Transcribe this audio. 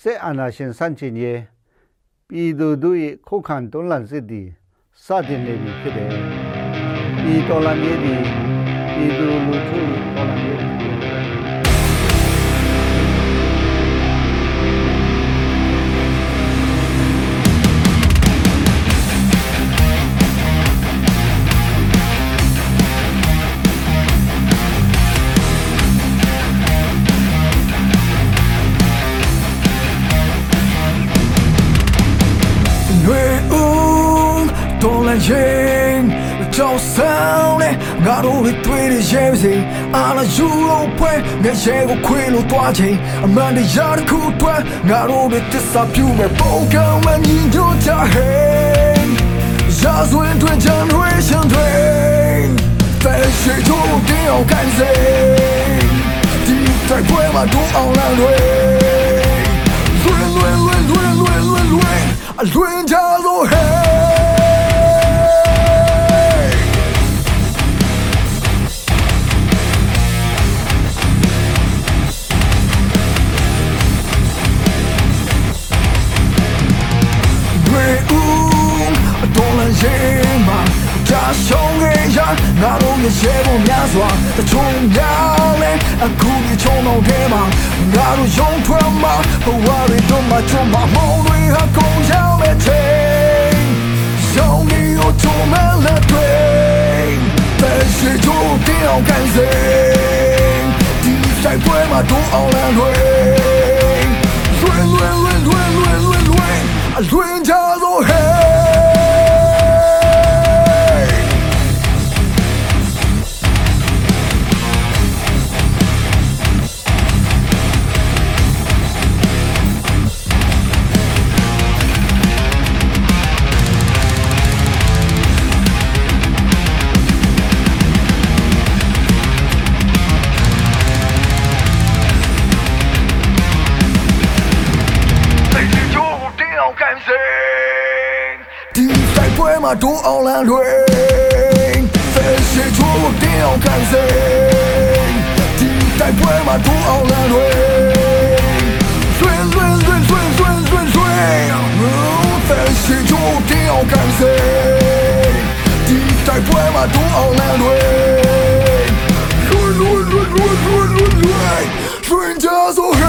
စစ်အာဏာရှင်ဆန့်ကျင်ရေးပြည်သူတို့ရဲ့ခုခံတွန်းလှန်စစ်သည်စတင်နေပြီဖြစ်တယ်။ဒီတော်လှန်ရေးသည်ပြည်သူလူထုရဲ့တော်လှန်ရေးဖြစ်တယ် ရင်မကြောက်ဆောင်နဲ့ငါတို့တွေတွေ့နေရဲ့စေအာလာယူတော့ပွဲငါရဲ့ကိုခွေလို့တွားချိန်အမှန်တရားတစ်ခုအတွက်ငါတို့တွေတစ္ဆာပြုမဲ့ပုံကံမညီညွတ်တာဟဲ့ရာဇဝင်တွင်ကြံတွေရှင်တွေแต่谁都给我干谁第一在归嘛都昂烂对轮轮轮轮轮轮轮啊轮着 ရင်မှာကြာရှုံးခဲ့ရငါတို့ရဲ့ရဲဘော်များစွာတချုံများလဲအခုဒီချုံတော်ထဲမှာငါတို့ရုံထွက်မှာဘဝတွေတော့မှချုံမှာမောင်တွေဟာကုန်ရောက်မဲ့ချိန်ရှောင်းနေရောချုံမလက်တွေတဲ့ရှိချိုးတင်အောင်ကန်စေဒီဆိုင်ပွဲမှာတို့အောင်လန်းတွေလွင်လွင်လွင်လွင်လွင်လွင်လွင်အလွင် အောင်ခံစေဒီဆိုင်ပွဲမှာဒိုးအောင်လန်းလွင်ဖဲရှိချိုးတင်းအောင်ခံစေဒီတိုက်ပွဲမှာဒိုးအောင်လန်းလွင်ဆွဲဆွဲဆွဲဆွဲဆွဲဆွဲဆွဲဖဲရှိချိုးတင်းအောင်ခံစေဒီတိုက်ပွဲမှာဒိုးအောင်လန်းလွင်လွင်လွင်လွင်လွင်လွင်လွင် Strangers, oh